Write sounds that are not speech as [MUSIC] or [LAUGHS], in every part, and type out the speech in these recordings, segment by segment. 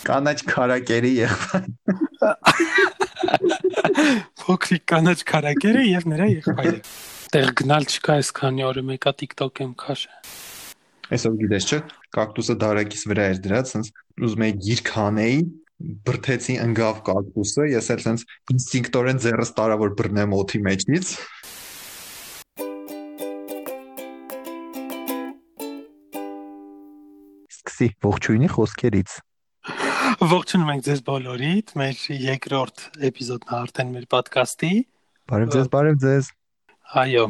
Կանաչ քարակերի եղբայր։ Փոքրիկ կանաչ քարակերը եւ նրա եղբայրը։ Տեղ գնալ չկա այսքանի օրը մեկա TikTok եմ քաշը։ Այսօր գիտես չէ, կակտուսը դարակիս վրա էր դրած, sense ուզում եի գիրք հանեի, բրթեցի ընկավ կակտուսը, ես էլ sense ինստինկտորեն ձեռս տարա որ բռնեմ օդի մեջից։ Սկսի ողջույնի խոսքերից։ Ողջունում ենք ձեզ բոլորիդ, մեր երկրորդ էպիզոդն է արդեն մեր ոդկասթի։ Բարև ձեզ, բարև ձեզ։ Այո։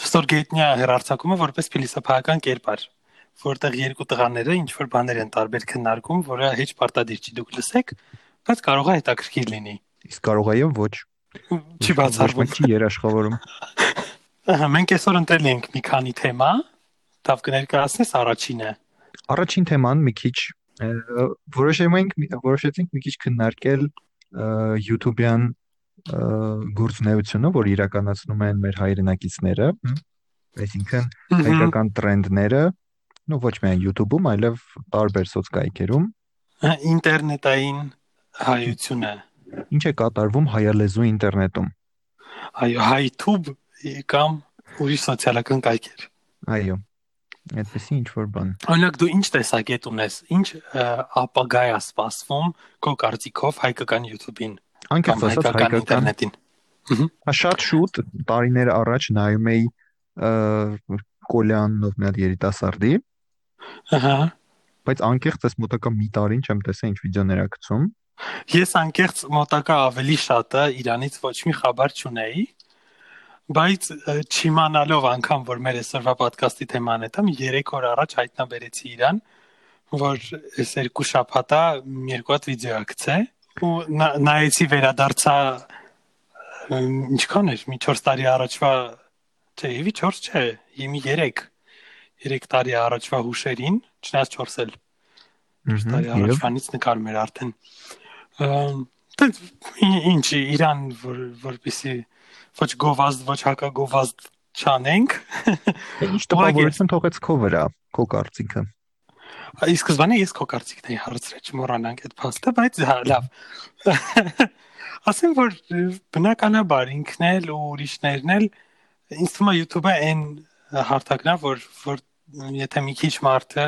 Ստորգետնյա հերարցակումը որպես փիլիսոփայական կերպար, որտեղ երկու տղաները ինչ որ բաներ են տարբեր քննարկում, որը հեչ պարտադիր չի դուք լսեք, բայց կարող է հետաքրքիր լինի։ Իսկ կարող է եւ ոչ։ Չի բացառվում։ Չի երաշխավորում։ Ահա, մենք այսօր ընտրել ենք մի քանի թեմա։ Տավ կներկայացնես առաջինը։ Առաջին թեման մի քիչ որոշեմ ենք որոշեցինք մի քիչ քննարկել YouTube-յան գործունեությունը, որ իրականացնում են մեր հայրենակիցները, այսինքն հայկական տրենդները, ну ոչ միայն YouTube-ում, այլև տարբեր սոցկայքերում, ինտերնետային հայությունը։ Ինչ է կատարվում հայալեզու ինտերնետում։ Այո, YouTube կամ ուրիշ սոցիալական կայքեր։ Այո, Այդպեսի ինչ որ բան։ Օրինակ դու ինչ տեսակետ ունես, ինչ ապագա է սպասվում քո կարծիքով հայկական YouTube-ին անկեղծ ասած հայկական ինտերնետին։ Ահա շատ շուտ տարիներ առաջ նայում էի Կոլյանով մի հատ երիտասարդի։ Ահա։ Բայց անկեղծ էս մոտակա մի տարին չեմ տեսել ինչ վիդեոներ ա գցում։ Ես անկեղծ մոտակա ավելի շատը Իրանից ոչ մի խաբար չունեի, բայց չիմանալով անգամ որ մեր այսօրվա ոդկասթի թեման է, դա 3 օր առաջ հայտնաբերեցի իրան, որ այս երկու շաբաթա երկու հատ վիդեո ա գցե ու նայեցի վերադարձա ինչքան էր մի 4 տարի առաջվա չէ, եւի 4 չէ, իմի 3 3 տարի առաջվա հուշերին, չնայած 4 էլ 4 տարի առաջվանից նկարում էր արդեն դե ինչ Իրան որ որպեսի ոչ գովազդ, ոչ հակագովազդ չանենք։ Ինչ տպավորություն թողեց քո վրա, քո կարծիքը։ Ի սկզբանե ես քո կարծիքն էի հարցրել, չմոռանանք այդ փաստը, բայց հա, լավ։ [LAUGHS] Ասեմ որ բնականաբար ինքն էլ ու ուրիշներն էլ ինձ թվում է YouTube-ը այն հարթակն է, որ որ եթե մի քիչ մարդը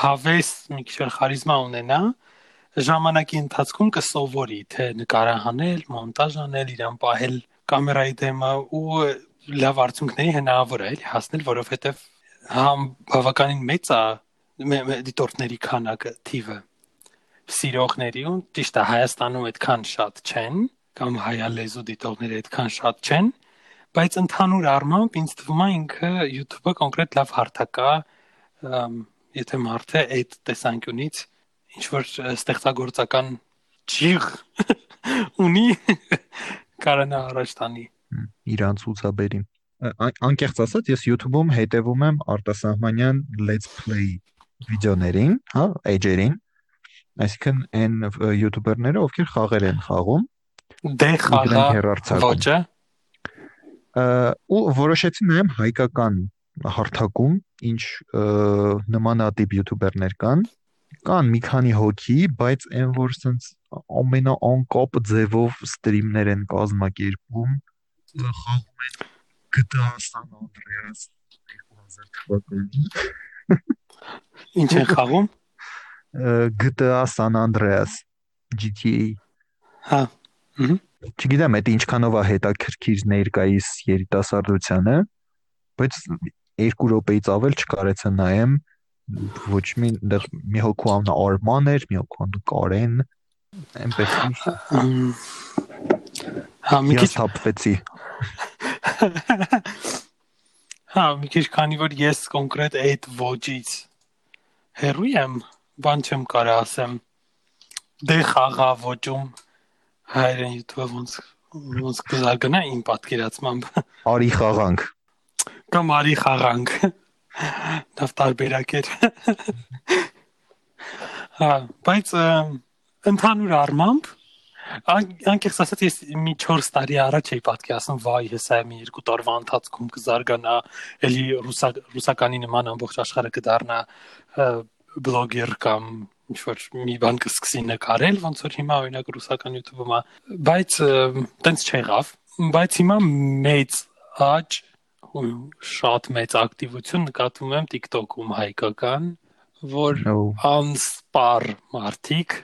հավես, մի քիչ խարիզմա ունենա, ժամանակի ընթացքում կսովորի թե նկարահանել, մոնտաժ անել, իրան պահել կամերայի դեմը ու լավ արդյունքների հնարավոր է հասնել, որովհետև համ բավականին մեծ է դիտորդների քանակը, թիվը սիրողների ու ճիշտ է Հայաստանում այդքան շատ չեն կամ հայալեզու դիտողները այդքան շատ չեն բայց ընդհանուր առմամբ ինձ թվում է ինքը YouTube-ը կոնկրետ լավ հարթակ է եթե մարդը այդ տեսանկյունից ինչ որ ստեղծագործական ճիղ [LAUGHS] ունի կարանա առաջ տանի իրան ցուցաբերի անկեղծ ասած ես YouTube-ում հետևում եմ արտասահմանյան let's play վիդեոներին, հա, էջերին, այսինքն այն յութուբերները, ովքեր խաղեր են խաղում, դե խաղա ոճը ու որոշեցի նայեմ հայկական հարթակում ինչ նմանատիպ յութուբերներ կան կան մի քանի հոգի, բայց այն որ sense ամենաանկապ ձևով ստրիմներ են կազմակերպում, խաղում են GTA San Andreas 2000 թվականին Ինչ են խաղում։ GTA San Andreas GTA։ Հա։ Ուհ։ Չգիտեմ, դա ինչքանով է հետաքրքիր ներկայիս երիտասարդությանը, բայց 2 րոպեից ավել չկարեցա նայեմ ոչ մի դեռ մի հոգու անունը Արման էր, մի հոգու անունը Կարեն, այնպես Հա, մի քիչ թափվեցի։ Հա, մի քիչ քանի որ ես կոնկրետ այդ ոճից հերույ եմ, բան չեմ կարա ասեմ։ Դե խաղա ոճում հայերեն YouTube-ը ոնց ոնց կզարգանա իմ պատկերացմամբ։ Արի խաղանք։ Կամ արի խաղանք։ Դա տարբերակ էր։ Հա, բայց ընդհանուր առմամբ անկեղծ ասած ես մի 4 տարի առաջ էի պատկերացնում վայ հեսա մի երկու տարվա ընթացքում կզարգանա էլի ռուսականի նման ամբողջ աշխարհը կդառնա բլոգեր կամ ինչ որ մի բան կսկսի նկարել, ոնց որ հիմա օրինակ ռուսական YouTube-ում է, բայց տենց չեղավ, բայց հիմա մեծ աճ ու շատ մեծ ակտիվություն նկատում եմ TikTok-ում հայկական, որ անսպար մարդիկ,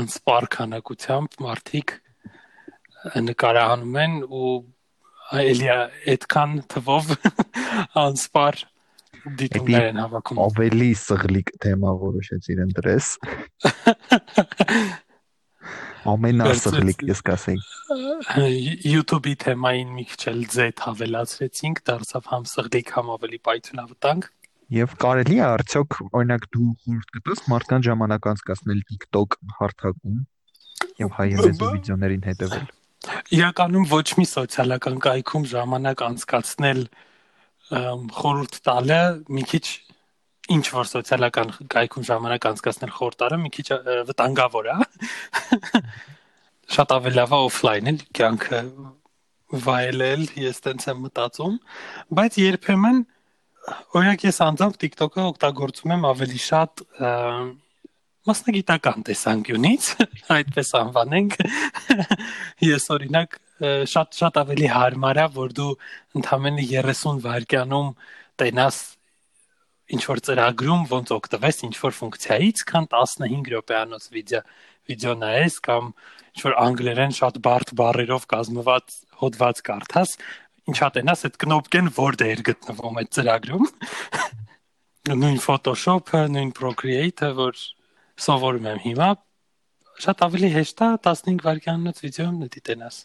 անսպար քանակությամբ մարդիկ նկարահանում են ու էլի այդքան թվով [LAUGHS] անսպար դիտումներ են հավաքում։ Ավելի սղլիկ թեմա որոշեցիր ընտրես։ [LAUGHS] Ամենասղլիկ ես կասեի։ YouTube-ի թեմային մի քիչ էլ Z հավելացրեցինք, դարձավ համ սղլիկ, համ ավելի պայթյունավտանգ։ Եվ կարելի է արդյոք օրինակ դու խորտ կտես մարդկան ժամանակ անցկացնել TikTok հարթակում եւ հայերենի վիդեոներին հետեւել։ Իրականում ոչ մի սոցիալական կայքում ժամանակ անցկացնել խորհուրդ տալը մի քիչ ինչ որ սոցիալական կայքում ժամանակ անցկացնել խորտարը մի քիչ վտանգավոր է [LAUGHS] շատ ավելի լավ է օֆլայնել կյանքը վայելել ես տենց եմ մտածում բայց երբեմն օրինակ ես անձամբ TikTok-ը օգտագործում եմ ավելի շատ մասնագիտական տեսանկյունից [LAUGHS] այդպես անվանենք [LAUGHS] ես օրինակ շատ շատ ավելի հարմար է որ դու ընդամենը 30 վայրկյանում տենաս ինչ որ ծրագրում ոնց օգտվես ինչ որ ֆունկցիայից, քան 15 րոպեանոց վիդեո վիդեո նայես կամ ինչ որ անգլերեն շատ բարդ բառերով կազմված հոդված կարդաս, ինչա տենաս այդ կնոպկեն որտեղ գտնվում այդ ծրագրում։ [LAUGHS] Նույն Photoshop-ը, նույն Procreate-ը, որ սովորում եմ հիմա, շատ ավելի հեշտ է 15 վայրկյանոց վիդեոն դիտենաս։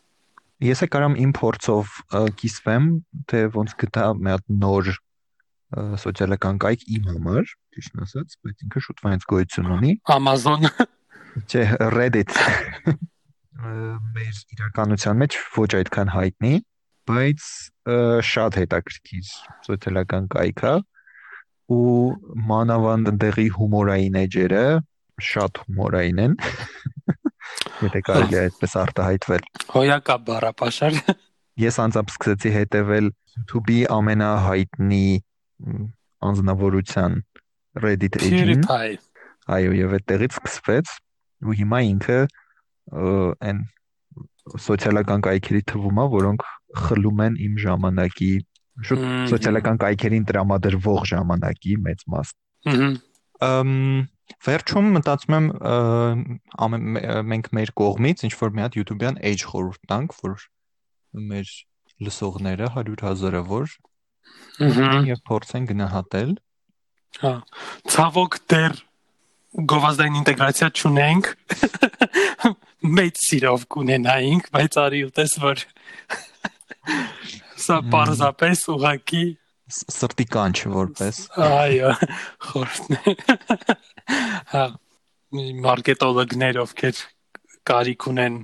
Ես է կարամ փորձով կիսվեմ, թե ոնց գտա մի հատ նոր սոցիալական կայք իմ համար, ճիշտ ասած, բայց ինքը շուտով հենց գոյություն ունի։ Amazon Չէ, Reddit։ [LAUGHS] Մեր իրականության մեջ ոչ այդքան հայտնի, բայց շատ հետաքրքիր սոցիալական կայք է ու մանավանդ ընդեղի հումորային էջերը շատ հումորային են։ [LAUGHS] Եթե կարելի է այդպես արտահայտվել։ Հոյակա բառապաշար։ Ես անձամբ սկսեցի հետևել YouTube-ի ամենահայտնի անձնավորության Reddit էջին։ Այո, եւ այդտեղից սկսվեց ու հիմա ինքը այն սոցիալական կայքերի թվում է, որոնք խլում են իմ ժամանակի շուտ սոցիալական կայքերին տրամադրվող ժամանակի մեծ մաս։ Ամ վերջում մտածում եմ ամեն մենք մեր կողմից ինչ որ մի հատ YouTube-յան age խորհուրդ տանք, որ մեր լսողները 100 հազարավոր եւ փորձեն գնահատել։ Հա։ Ցավոք դեռ գովազդային ինտեգրացիա չունենք։ [LAUGHS] Մեծ սիրով կունենայինք, բայց արի ուտես որ սա պարզապես ուղակի սրտի կանչ որպես։ Այո, խորտն է։ [LAUGHS] Հա, մարքետոլոգներ ովքեր կարիք ունեն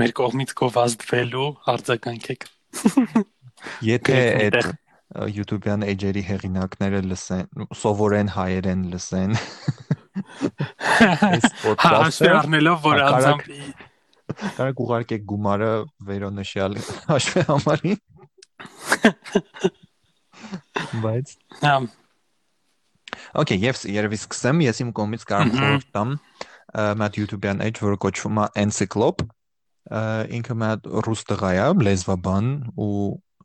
մեր կողմից գովազդվելու արձագանքեք։ [LAUGHS] Եթե այդ YouTube-յան էջերի հեղինակները լսեն, սովորեն հայերեն լսեն։ Այս [LAUGHS] ոդկասթը առնելով որ անձամբ Կարեք ուղարկեք գումարը վերոնշյալ հաշվի համարին։ [LAUGHS] Բայց հա Okay, ես երևի սկսեմ, ես իմ կողմից կարող խորհուրդ տամ մատ YouTube-յան էջ, որը կոչվում է Encyclop։ Ինքը մատ ռուս տղա է, լեզվաբան ու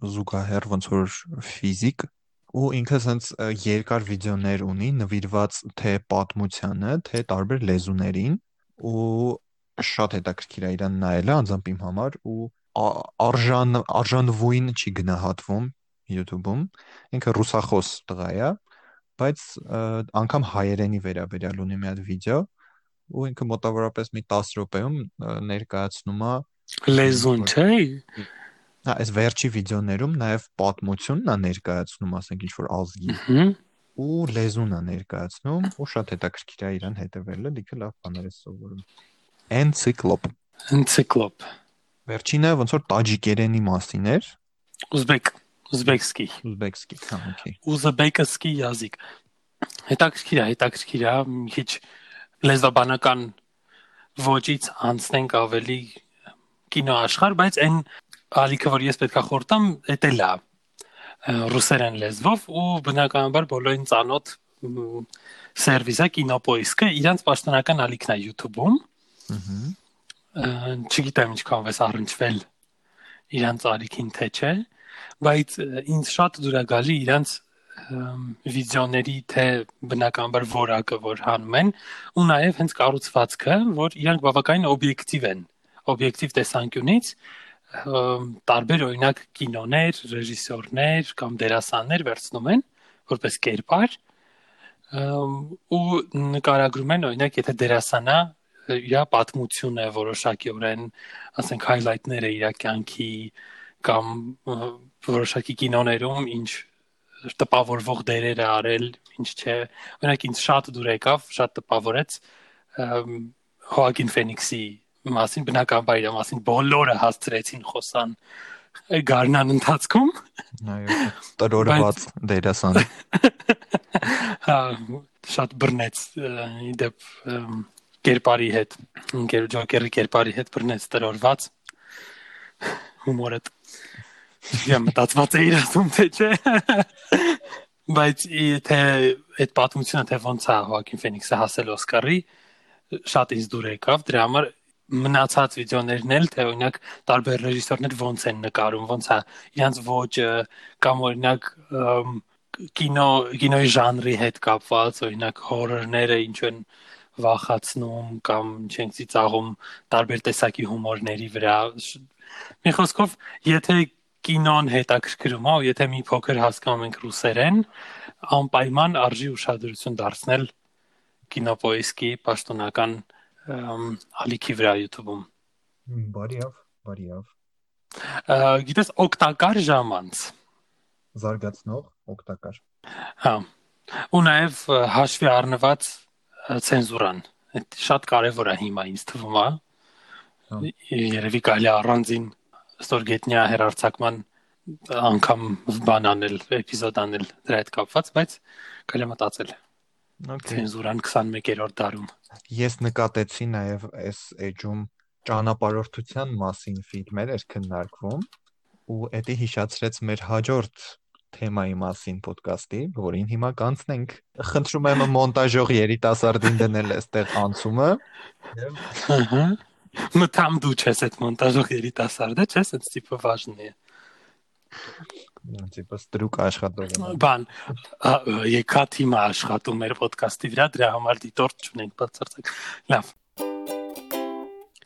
զուգահեռ ոնց որ ֆիզիկ ու ինքը sense երկար վիդեոներ ունի նվիրված թե պատմությանը, թե տարբեր լեզուներին ու շատ հետաքրքիր է իրան նայելը անձամբ իմ համար ու արժան արժանվույն չի գնահատվում YouTube-ում ինքը ռուսախոս տղա է բայց անգամ հայերենի վերաբերյալ ունի մի հատ վիդեո ու ինքը մոտավորապես մի 10 րոպեում ներկայացնում է լեզուն չէ Հա, այս վերջի վիդեոներում նաև պատմությունն է ներկայացնում, ասենք ինչ որ ազգի։ Ու լեզուն է ներկայացնում, ու շատ հետաքրքիր է իրան հետևելը, լիքը լավ բաներ է սովորում։ Encyclop։ Encyclop։ Վերջինը ոնց որ տաջիկերենի մասին էր։ Ուզբեկ, ուզբեկսկի։ Ուզբեկսկի, հա, օքեյ։ Ուզբեկսկի язык։ Հետաքրքիր է, հետաքրքիր է, մի քիչ լեզվաբանական ոճից անցնենք ավելի կինո աշխարհ, բայց այն ալիքը որ ես պետքա խորտամ, դա է ռուսերեն լեզվով ու բնականաբար բոլորին ծանոթ սերվիսը Կինոպոիսկը իրանց պաշտոնական ալիքն է YouTube-ում։ Ահա։ Չգիտեմ ինչքան վես առնչվել իրանց ալիքին թե չէ, բայց ինձ շատ դուր է գալի իրանց վիդեոների թե բնականաբար որակը որ հանում են ու նաև հենց կառուցվածքը որ իրանք բավականին օբյեկտիվ են օբյեկտիվ տեսանկյունից տարբեր օրինակ կինոներ, ռեժիսորներ կամ դերասաններ վերցնում են որպես կերպար ու նկարագրում են օրինակ եթե դերասանա իր պատմությունը որոշակիորեն ասենք highlight-ները իր կյանքի կամ որոշակի կինոներում ինչ տպավորվող դերեր է արել, ինչ չէ։ Օրինակ ինձ շատ դուր եկավ, շատ տպավորեց Հոագին Ֆենիքսի մասին բնականաբար իր մասին բոլորը հասցրեցին խոսան գարնան ընթացքում։ Այո, տրորված դերասան։ [LAUGHS] Հա, շատ բռնեց իդեպ կերպարի հետ, ինքեր ջոկերի կերպարի հետ բռնեց տրորված հումորը Ես մտածված էի ասում թե չէ։ Բայց թե այդ պատմությունը թե ոնց է Հոակին Ֆենիքսը հասել Օսկարի շատ ինձ դուր եկավ դրա համար մնացած վիդեոներն էլ թե օրինակ տարբեր ռեժիսորներ ոնց են նկարում, ոնց է իրանց ոճը կամ օրինակ կինո կինոյի ժանրի հետ կապված, օրինակ հորորները ինչ են վախացնում կամ ինչ են ծիծաղում տարբեր տեսակի հումորների վրա։ Մի խոսքով, եթե կինոն հետաքրքրում է, եթե մի փոքր հասկանում ենք ռուսերեն, անպայման արժի ուշադրություն դարձնել կինոպոիսկի պաշտոնական ալիքի վրա YouTube-ում։ Բարիավ, բարիավ։ Գիտես օգտակար ժամանց զարգացնող օգտակար։ Հա։ Ու նաև հաշվի առնված ցենզուրան։ Այդ շատ կարևոր է հիմա ինձ թվում է։ Երևի կարելի առանձին ստորգետնյա հերարցակման անգամ բան անել, էպիզոդ անել դրա հետ կապված, բայց կարելի մտածել։. Ցենզուրան 21-րդ դարում։ Ես նկատեցի նաև այս էջում ճանապարհորդության մասին ֆիլմեր էր քննարկվում ու դա հիշացրեց մեր հաջորդ թեմայի մասին ոդկասթի, որին հիմա կանցնենք։ Խնդրում եմ մոնտաժող երիտասարդին դնել այստեղ անցումը։ Ահա Մտամ դու չես այդ մոնտաժող երիտասարդը, չես, այդ տիպը важный է։ Տիպը ստրուկ աշխատող է։ Բան, եկա թիմը աշխատում մեր ոդկասթի վրա, դրա համար դիտորդ չունենք բացարձակ։ Լավ։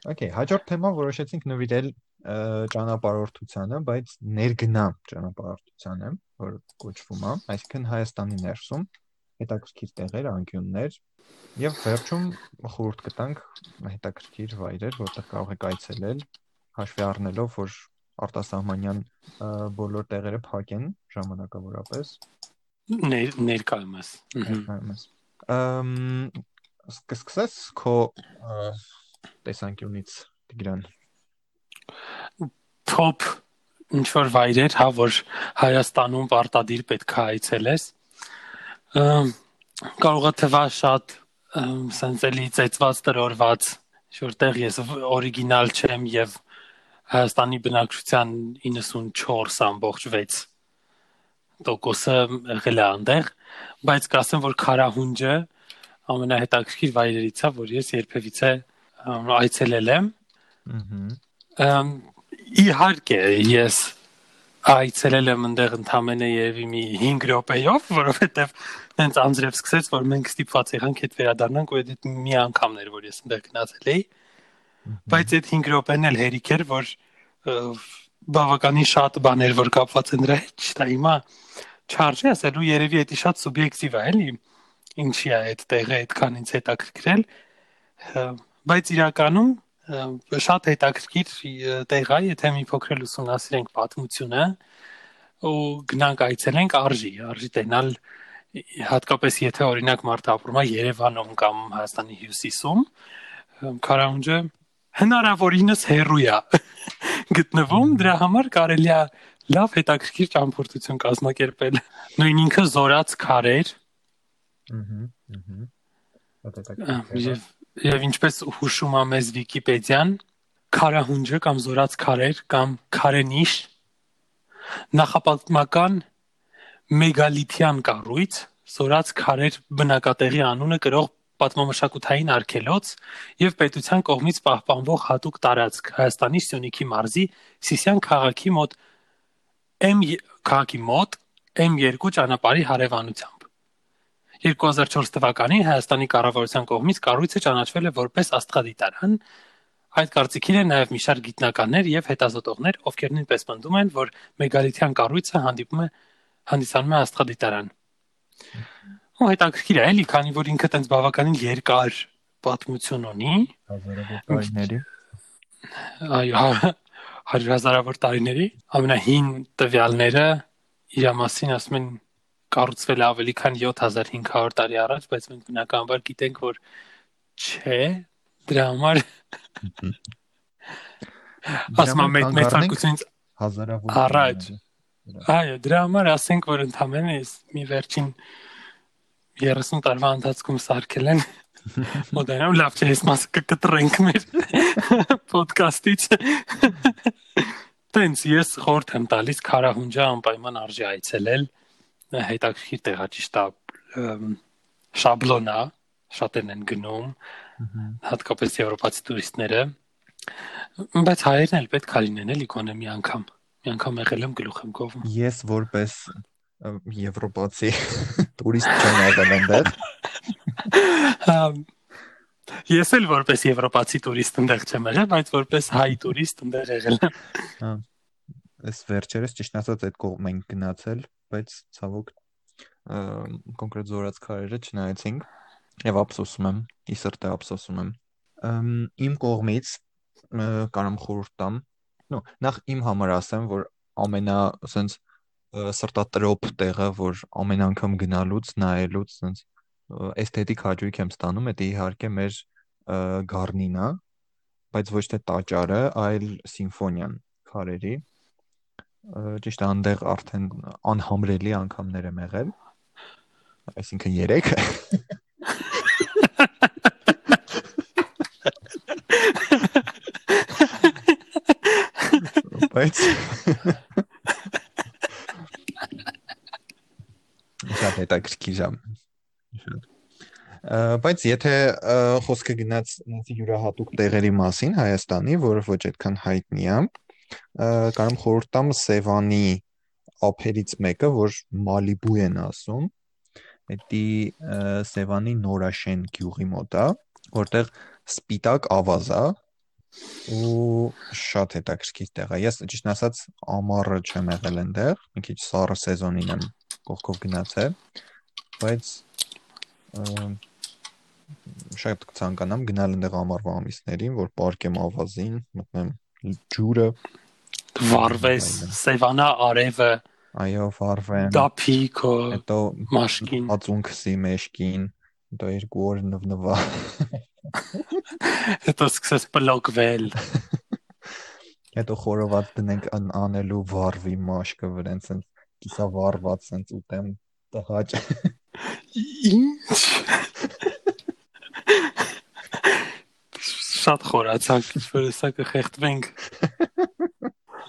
Okay, հաջորդ թեման որոշեցինք նվիրել ճանապարհորդությանը, բայց ներգնա ճանապարհորդությանը, որ կոչվում է, այսինքն Հայաստանի ներսում հետաքրքիր տեղեր, անկյուններ, Եվ վերջում խորհուրդ կտանք հետաքրքիր վայրեր, որտեղ կարող եք այցելել, հաշվի առնելով, որ արտասահմանյան բոլոր տեղերը փակ են ժամանակավորապես։ Ներ ներկայումս։ Ներկայումս։ Ամ սկսես քո տեսանկյունից Տիգրան։ Top ինչ որ վայրեր, հա, որ Հայաստանում պարտադիր պետք է այցելես։ Կարող է թվա շատ սենց էլի ծեծված տրորված որտեղ ես օրիգինալ չեմ եւ Հայաստանի բնակչության 94.6 տոկոսը եղել է այնտեղ, բայց կասեմ, որ Խարահունջը ամենահետաքրքիր վայրերից է, որ ես երբևիցե այցելել եմ։ Ահա։ Իհարկե, ես այցելել եմ այնտեղ ընդամենը երևի մի 5 րոպեով, որովհետև հենց անձրև սկսեց, որ մենք ստիպված եղանք այդ վերադառնանք ու այդ մի անգամն էր, որ ես այնտեղ գնացել էի։ Բայց այդ 5 րոպեն էլ հերիք էր, որ բավականին շատ բաներ որ կապված են դրա հետ, չտա հիմա չարժի ասելու երևի դա շատ սուբյեկտիվ է, էլի։ Ինչի է այդ տեղը այդքան ինձ հետաքրքրել։ Բայց իրականում շատ հետաքրքիր տեղ է, եթե մի փոքր ուսումնասիրենք պատմությունը ու գնանք այցելենք արժի, արժի տենալ հատկապես եթե օրինակ մարդը ապրում է Երևանում կամ Հայաստանի հյուսիսում, Քարահունջը հնարավորինս հեռու է [LAUGHS] գտնվում, դրա համար կարելի է լավ հետաքրքիր ճամփորդություն կազմակերպել։ Նույն ինքը զորած քարեր։ ահա։ Եվ Եվ ինչպես հուշում է մեզ Վիկիպեդիան, քարահունջը կամ զորած քարեր կամ քարենիշ նախապատմական մեգալիթյան կառույց Զորաց քարեր բնակատեղի անունը գրող պատմամշակութային արգելոց եւ պետության կողմից պահպանվող հատուկ տարածք Հայաստանի Սյունիքի մարզի Սիսիան քաղաքի մոտ M քաղաքի մոտ M2 ճանապարհի հարևանությամբ 2004 թվականին Հայաստանի կառավարության կողմից կառույցը ճանաչվել է որպես աստղադիտարան Այդ կարծիքին են նաև մի շարք գիտնականներ եւ հետազոտողներ, ովքեր նույնպես պնդում են, որ մեգալիթյան կառույցը հանդիպում է հանդիսանում է աստղադիտարան։ Ու հետաքրքիր է, էլի, քանի որ ինքը տենց բավականին երկար պատմություն ունի, հազարավոր տարիների։ Այո, հա, հազարավոր տարիների ամենահին տվյալները իր մասին ասում են կառուցվել ավելի քան 7500 տարի առաջ, բայց մենք բնականաբար գիտենք, որ չէ, դրա համար ասում եմ մեծ մեծակությունից հազարավոր առաջ Այո, դրա համար ասենք, որ ընդամենը մի վերջին 30 տարվա ընթացքում սարքել են մոդերն լավ չէ, ես մասը կկտրենք մեր ոդկասթից։ Տենց ես խորհուրդ եմ տալիս Խարահունջա անպայման արժի այցելել հետաքրքիր տեղաճիշտ շաբլոնա շատերն են գնում հատկապես եվրոպացի տուրիստները բայց հայերն էլ պետք է լինեն էլի գոնե մի անգամ մի անգամ եղել եմ գլուխ եմ կովում ես որպես եվրոպացի տուրիստ չեմ եղել այնտեղ Ես էլ որպես եվրոպացի տուրիստ այնտեղ չեմ եղել, բայց որպես հայ տուրիստ այնտեղ եղել եմ։ Հա։ Այս վերջերս ճիշտ ասած այդ կողմ ենք գնացել, բայց ցավոք կոնկրետ զորած քարերը չնայեցինք եւ ափսոսում եմ, ի սրտե ափսոսում եմ։ Իմ կողմից կարամ խորհուրդ տամ։ Նո, նախ իմ համար ասեմ, որ ամենա ասենց սրտատրոփ տեղը, որ ամեն անգամ գնալուց, նայելուց ասենց էսթետիկ հաճույք եմ ստանում, դա իհարկե մեր գառնինա, բայց ոչ թե տաճարը, այլ սիմֆոնիան քարերի ճիշտ է այնտեղ արդեն անհամրելի անգամներ եմ եղել այսինքն 3 [LAUGHS] բայց շատ հետաքրքիր է բայց եթե խոսքը գնաց յուրահատուկ տեղերի մասին Հայաստանի, որը ոչ այդքան հայտնի է, կարամ խորհուրդ տամ Սևանի ափերից մեկը, որ Մալիբու են ասում։ Դա Սևանի Նորաշեն գյուղի մոտ է, որտեղ սպիտակ ավազ է ու շատ հետաքրքիր տեղ է։ Ես ճիշտ ասած ամառը չեմ եղել այնտեղ, մի քիչ սառը սեզոնին եմ կողքով գնացել, բայց շատ կցանկանամ գնալ այնտեղ ամառվա ամիսներին, որ պարկեմ ավազին, մտնեմ ջուրը, վարվես, Սևանա արևը, այո, վարվեմ։ Դափիկո, հետո մաշկին, ածունքսի մեշկին, հետո երկու օր նվնվա։ [LAUGHS] Հետո սկսես բլոկվել։ [LAUGHS] Հետո խորոված դնենք անելու վարվի մաշկը վրենց են կիսա վարված sense ուտեմ տհաճ։ Ինչ շատ խորացանք, որ հեսա կխեղդվենք։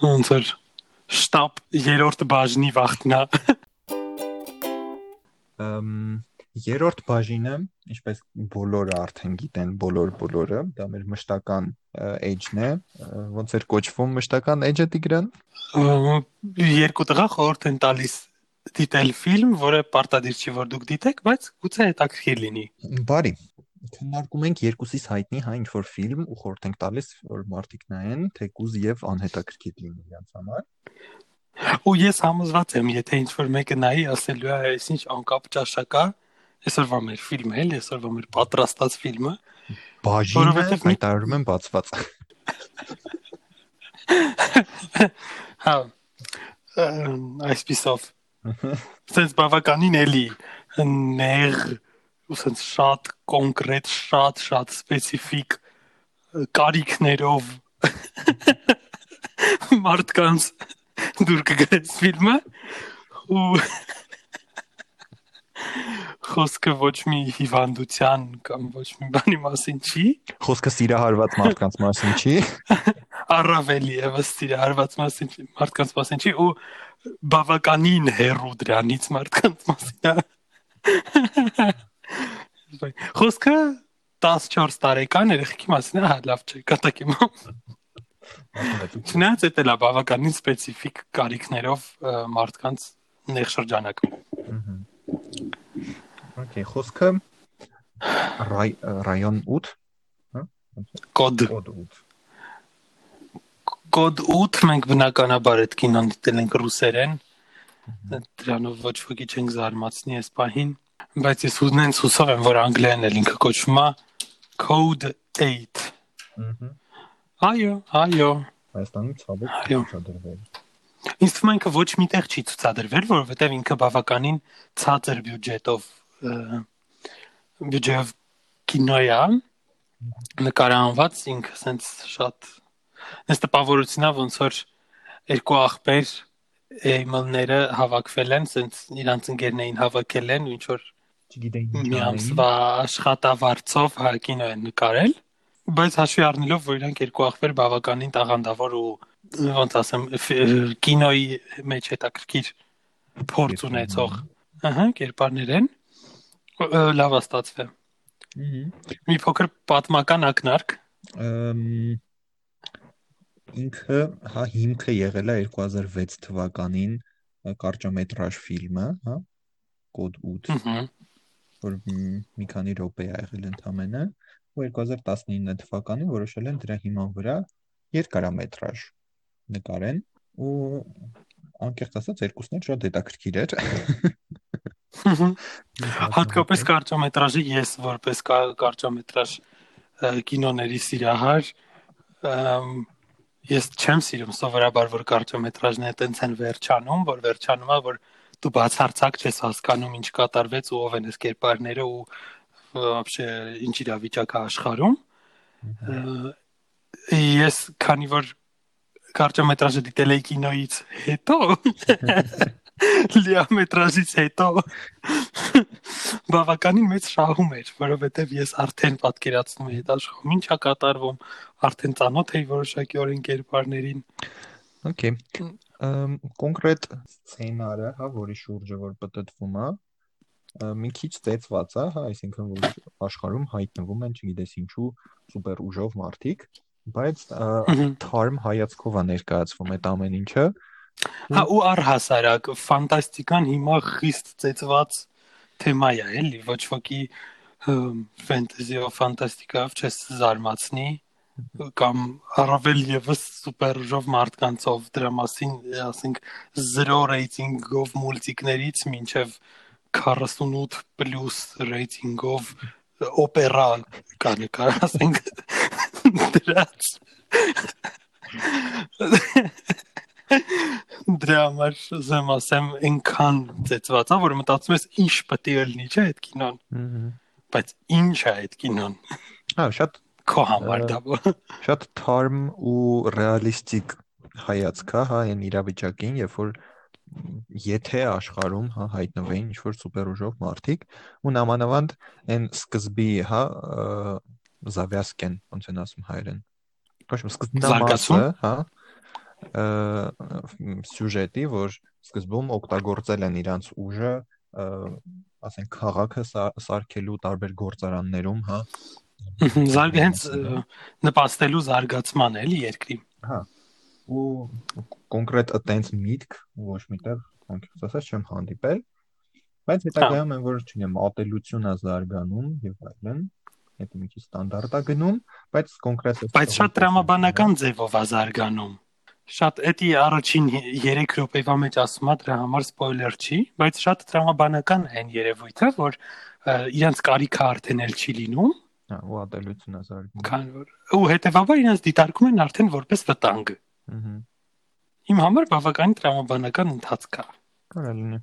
Ոնց որ շտաբ երրորդ բաժնի վախտնա։ Ամ երրորդ բաժինը, ինչպես բոլորը արդեն գիտեն, բոլոր բոլորը, դա մեր մշտական age-ն է, ոնց էր կոչվում մշտական age-ը Տիգրան։ Երկու տղա խորհուրդ են տալիս դիտել ֆիլմ, որը պարտադիր չի որ դուք դիտեք, բայց գուցե հետաքրքիր լինի։ Բարի, քննարկում ենք երկուսից հայտնի հա ինչ որ ֆիլմ ու խորհուրդ ենք տալիս որ մարդիկ նայեն թեկուզ եւ անհետաքրքիր լինի իրենց համար ու ես համոզված եմ եթե ինչ որ մեկը նայի ասելու է այսինչ անկապ ճաշակա այսօրվա մեր ֆիլմը, էլի այսօրվա մեր պատրաստած ֆիլմը։ Բաժինը հայտարարում են բացված։ [LAUGHS] Հա։ Այսպիսով։ Սենց բավականին էլի ներ ուսենց շատ կոնկրետ, շատ շատ սպეციფიկ կարիքներով [LAUGHS] մարդկանց դուր կգրես ֆիլմը ու [LAUGHS] Խոսքը ոչ մի հիվանդության կամ ոչ մի բանի մասին չի։ Խոսքը սիրահարված մարդկանց մասին չի։ [LAUGHS] Առավել եւս սիրահարված մասին մարդկանց մասին չի ու բավականին հերո դրանից մարդկանց մասին է։ [LAUGHS] Խոսքը 14 տարեկան երեխի մասին է, հա, լավ չէ, կտակեմ։ Չնայած դա լավ բավականին սպეციფიկ կարիքներով մարդկանց նեղ շրջանակ։ Ահա Okay, խոսքը ռայոն 8, հա? Կոդ Կոդ 8 կոդ 8 մենք բնականաբար այդ կինոն դիտել ենք ռուսերեն դրանով ոչ ոքի չենք զարմացնի այս պահին բայց ես ունենց հուսով եմ որ անգլերեն էլ ինքը կոչվում է code 8 այո այո Հայաստանում ցավոք Այո։ ցուցադրվել ինձ թվում է ինքը ոչ միտեղ չի ցուցադրվել որովհետև ինքը բավականին ցածր բյուջետով ը, բյուջետով կինո է նկարահանված ինքը սենց շատ այս տպավորությունն է ոնց որ երկու աղբեր էյմելները հավաքվել են սենց իրանց ընկերներին հավաքել են ու ինչ որ չգիտեին ինչ ամսվա աշխատավարձով հա կինո են նկարել բայց հաշվի առնելով որ իրանք երկու աղբեր բավականին տաղանդավոր ու ոնց ասեմ կինոյի մեջ հետաքրքիր փորձ ունեցող ահա կերպարներ են լավ է ստացվել մի փոքր պատմական ակնարկ ինքը հա հիմքը եղել է 2006 թվականին կարճամետրաժ ֆիլմը, հա, կոդ 8, ըհը որ մի քանի րոպե է եղել ընդամենը, ու 2019 թվականին որոշել են դրա հիման վրա երկարամետրաժ նկարեն ու անկեղծ ասած երկուսն էլ շատ հետաքրքիր էր։ Հատկապես կարճամետրաժը ես որպես կա- կարճամետրաժ ը, կինոների սիրահար ըմ, ես չեմ սիրում սովորաբար որ կարճամետրաժները տենց են վերջանում, որ վերջանում է որ դու բացարձակ չես հասկանում ինչ կատարվեց ու ով են այս կերպարները ու вообще ինչ իրավիճակ է աշխարհում։ Ը, Ես քանի որ կարճամետրաժը դիտել էի կինոյից հետո [LAUGHS] լիամետրաժից հետո բավականին մեծ շահում էր, որովհետև ես արդեն պատկերացնում եի հետաշխում ինչա կատարվում, արդեն ծանոթ էի որոշակի օրեն կերպարներին։ Okay։ կոնկրետ սցենարը, հա, որի շուրջը որ պատտվում է, մի քիչ ծեծված է, հա, այսինքն որ աշխարհում հայտնվում են, չգիտես ինչու, սուպեր ուժով մարդիկ, բայց թարմ հայացքով է ներկայացվում այդ ամեն ինչը։ Հա ու առհասարակ ֆանտաստիկան հիմա խիստ ծեծված թեմա է, էլի, ոչ ոքի ֆենտեզիով, ֆանտաստիկայով չես զարմացնի կամ առավել եւս սուպերուժով մարդկանցով դրա մասին ասենք 0 ռեյտինգով մուլտիկներից մինչև 48 պլյուս ռեյտինգով օպերա կա նկար ասենք դրած դրա համար զեմ ասեմ այնքան ծեծված է որ մտածում ես ինչ պետք է լինի չէ այդ կինոն բայց ինչ է այդ կինոն Հա, շատ քո համար դա շատ թարմ ու ռեալիստիկ հայացք է, հա, այն իրավիճակին, երբ որ եթե աշխարհում, հա, հայտնվեին ինչ որ սուպեր ուժով մարդիկ, ու նամանավանդ այն սկզբի, հա, զավյասկեն, ոնց են ասում հայերեն։ Ոչ, սկզբնամասը, հա, սյուժետի, որ սկզբում օգտագործել են իրանց ուժը, ասենք քաղաքը սա- սարքելու տարբեր գործարաններում, հա, զարգ հենց նպաստելու զարգացման էլի երկրի Հա։ Ու կոնկրետ այտենց միտք ոչ միտեղ անկեղծ ասած չեմ հանդիպել, բայց հետագայում են որ չունեմ ատելությունն է զարգանում եւ այլն, հետո մի քիչ ստանդարտ է գնում, բայց կոնկրետ բայց շատ տրամաբանական ձևով է զարգանում շատ էդի առաջին 3 րոպեվա մեջ ասում է դրա համար սպոյլեր չի բայց շատ տրամաբանական է այն երևույթը որ ը, իրանց կարիքը արդեն էլ չի լինում հա, ու ատելությունն է զարգանում։ քան որ ու հետեւաբար իրանց դիտարկում են արդեն որպես վտանգ իմ համար բավականին տրամաբանական ընթացք է Կարա լինի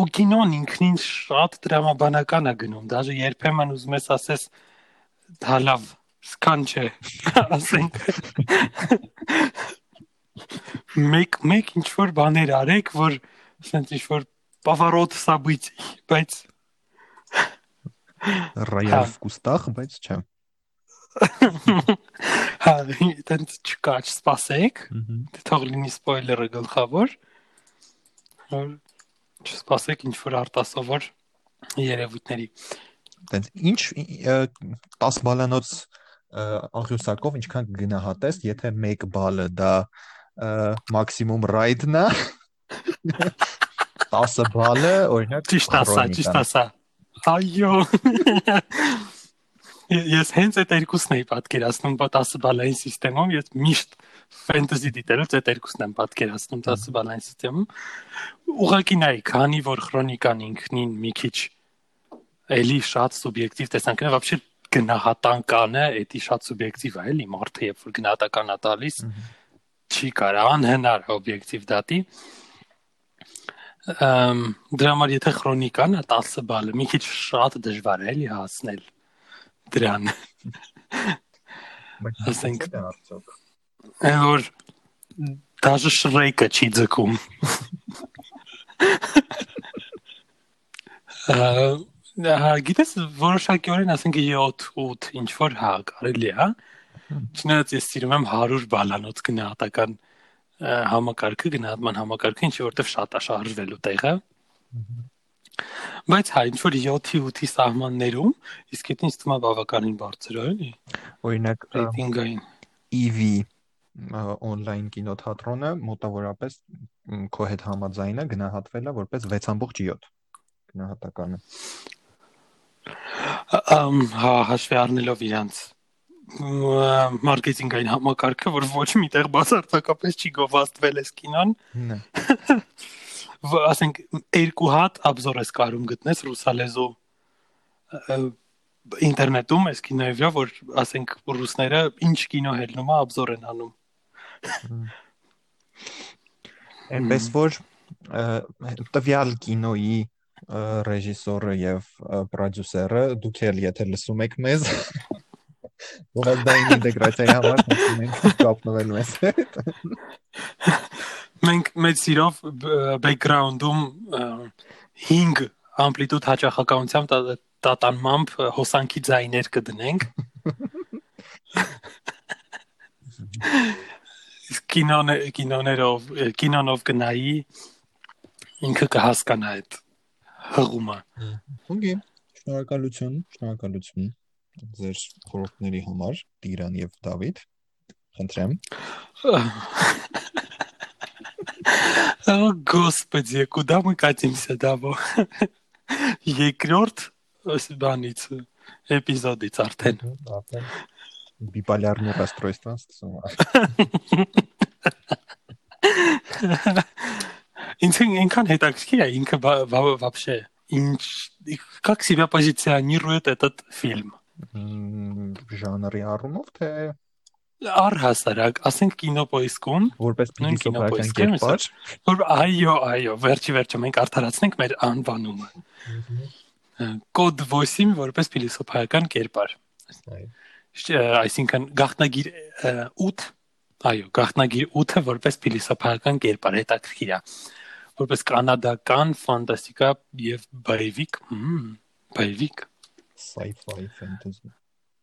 ու կինոն ինքնին շատ դրամաբանական է գնում դաժե երբեմն ուզում ես ասես դա լավ սկան չէ [LAUGHS] ասենք մեկ մեկ ինչ որ բաներ արեք որ ասենք ինչ որ поворот событий բայց Ռայալ Հա։ վկուստախ, բայց չէ։ [LAUGHS] հա դեռ չկա չսպասեք Ահա։ դե թող լինի սպոյլերը գլխավոր որ չսպասեք ինչ որ արտասովոր երևույթների։ Տենց ինչ 10 բալանոց աղյուսակով ինչքան գնահատես, եթե 1 բալը դա մաքսիմում ռայդն է 10 բալը օրինակ ճիշտ ասա, ճիշտ ասա։ Այո։ [LAUGHS] Ես հենց այդ երկուսն էի պատկերացնում 10 բալային համակարգում, ես միշտ ֆենտեզի դիտելով այդ երկուսն եմ պատկերացնում 10 բալային համակարգում։ Ուղղակի նայ, քանի որ քրոնիկան ինքնին մի քիչ էլի շատ սուբյեկտիվ տեսանկյունը вообще գնահատանկանը, էդի շատ սուբյեկտիվ է, էլի մարդը երբ որ գնահատականա տալիս չի կարող անհնար օբյեկտիվ դատի ըմ դրա համար եթե քրոնիկան է 10 բալը մի քիչ շատ դժվար է էլի հասնել դրան ասենք որ դաժե շրեյկը չի ձգում հա գիտես որոշակիորեն ասենք 7-8 ինչ որ հա կարելի է հա չնայած ես սիրում եմ 100 բալանոց գնահատական համակարգը գնահատման համակարգը ինչ որտեվ շատ է շարժվելու տեղը բայց հա ինչ որ 7-ի 8-ի սահմաններում իսկ դա ինձ թվում է բավականին բարձր է էլի օրինակ ռեյտինգային EV on-line կինոթատրոնը մոտավորապես քո հետ համաձայնը գնահատվել է որպես 6.7 գնահատականը։ Ամ հա հաշվի առնելով իրանց մարքեթինգային համակարգը, որ ոչ միտեղ բացարձակապես չի գովաստվել էս կինոն։ հա։ Նա ասենք երկու հատ աբզոր ես կարում գտնես ռուսալեզու ինտերնետում էս կինոյով որ ասենք ռուսները ինչ կինո հելնումա աբզոր են անում Այնպես որ տվյալ կինոյի ռեժիսորը եւ պրոդյուսերը դուք էլ եթե լսում եք մեզ Ուղղակի ինտեգրացիայի համար մենք կապնվելու ենք։ Մենք մեծ սիրով բեքգրաունդում 5 ամպլիտուդ հաճախականությամբ տատանմամբ հոսանքի ձայներ կդնենք։ [LAUGHS] [LAUGHS] Կինոն կինոներով կինոնով կնայի ինքը կհասկանա այդ հղումը։ Okay, շնորհակալություն, շնորհակալություն ձեր խորհուրդների համար, Տիրան եւ Դավիթ։ Խնդրեմ։ О, господи, куда мы катимся, Դավո։ Երկրորդ բանից էպիզոդից արդեն։ Արդեն Биполярное расстройство. Ինքն ինքան հետաքրքիր է ինքը вообще ինչ как себя позиционирует этот фильм ժանրի առումով թե առհասարակ, ասենք կինոպոիսկում, որպես պիտի սովորական կերպար, որ այո, այո, վերջի վերջը մենք արդարացնենք մեր անվանումը։ Կոդ 8 որպես փիլիսոփայական կերպար։ Այո։ Այսինքն գաղտնագիր 8, այո, գաղտնագիր 8-ը որպես փիլիսոփայական կերպար հետաքրքիր է։ Որպես կանադական ֆանտաստիկա եւ բայվիկ, բայվիկ sci-fi fantasy։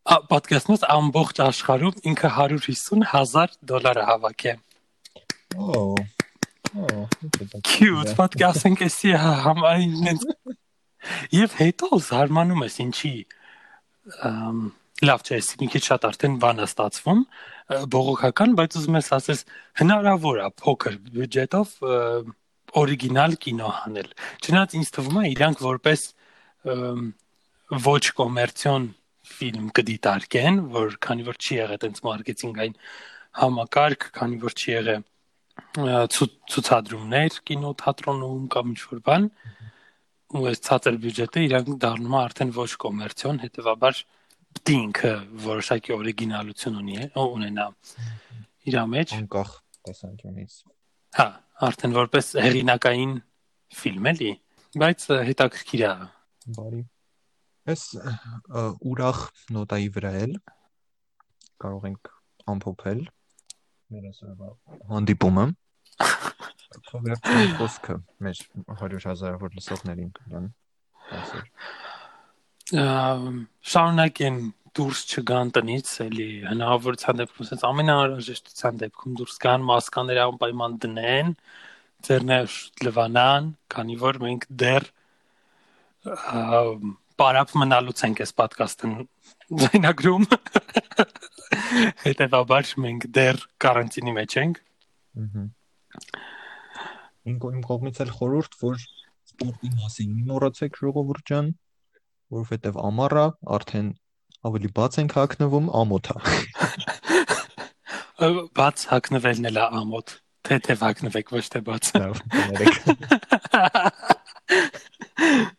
Ա պատկերացնես ամբողջ աշխարհում ինքը 150000 դոլար է հավաké։ Օ։ Օ, cute, պատկերացնենք էսի համային Եվ հետո զարմանում ես ինչի ըմ լավ չէ, մի քիչ շատ արդեն բան է ստացվում բողոքական, բայց ուզում ես ասես հնարավոր է փոքր բյուջետով օրիգինալ կինո անել։ Չնայած ինձ թվում է իրանք որպես ոչ կոմերցիոն ֆիլմ կդիտարկեն, որ քանի որ չի եղել այդպես մարքեթինգային համակարգ, քանի որ չի եղել ցուցադրումներ կինոթատրոնում կամ ինչ-որ բան, ու այս ցածր բյուջետը իրանք դառնում է արդեն ոչ կոմերցիոն, հետեւաբար պիտի ինքը որոշակի օրիգինալություն ունի, ունենա իր մեջ անկախ տեսանկյունից։ Հա, արդեն որպես հերինակային ֆիլմ էլի, բայց հետաքրքիր է։ Բարի Այս ուրախ նոտայի վրա էլ կարող ենք ամփոփել մեր այսօրվա հանդիպումը։ [LAUGHS] Քովերտի խոսքը մեր 100.000-ավոր լսողներին կգան այսօր։ Շարունակեն դուրս չգան տնից, էլի հնարավորության դեպքում ասած ամենաանհրաժեշտության դեպքում դուրս գան, մասկաները անպայման դնեն, ձեռներ լվանան, քանի որ մենք դեռ բարապ մնալուց ենք այս ոդկասթն ձայնագրում։ [LAUGHS] Հետևաբար մենք դեռ կարանտինի մեջ ենք։ Ահա։ Իմ կողմից էլ խորհուրդ, որ սպորտի մասին մի մոռացեք ժողովուրդ ջան, որովհետև ամառը արդեն ավելի բաց ենք հակնվում ամոթա։ Բաց հակնվելն էլ է ամոթ։ Թե թե հակնվեք, ոչ թե բաց։ Լավ, ներեք։ [LAUGHS]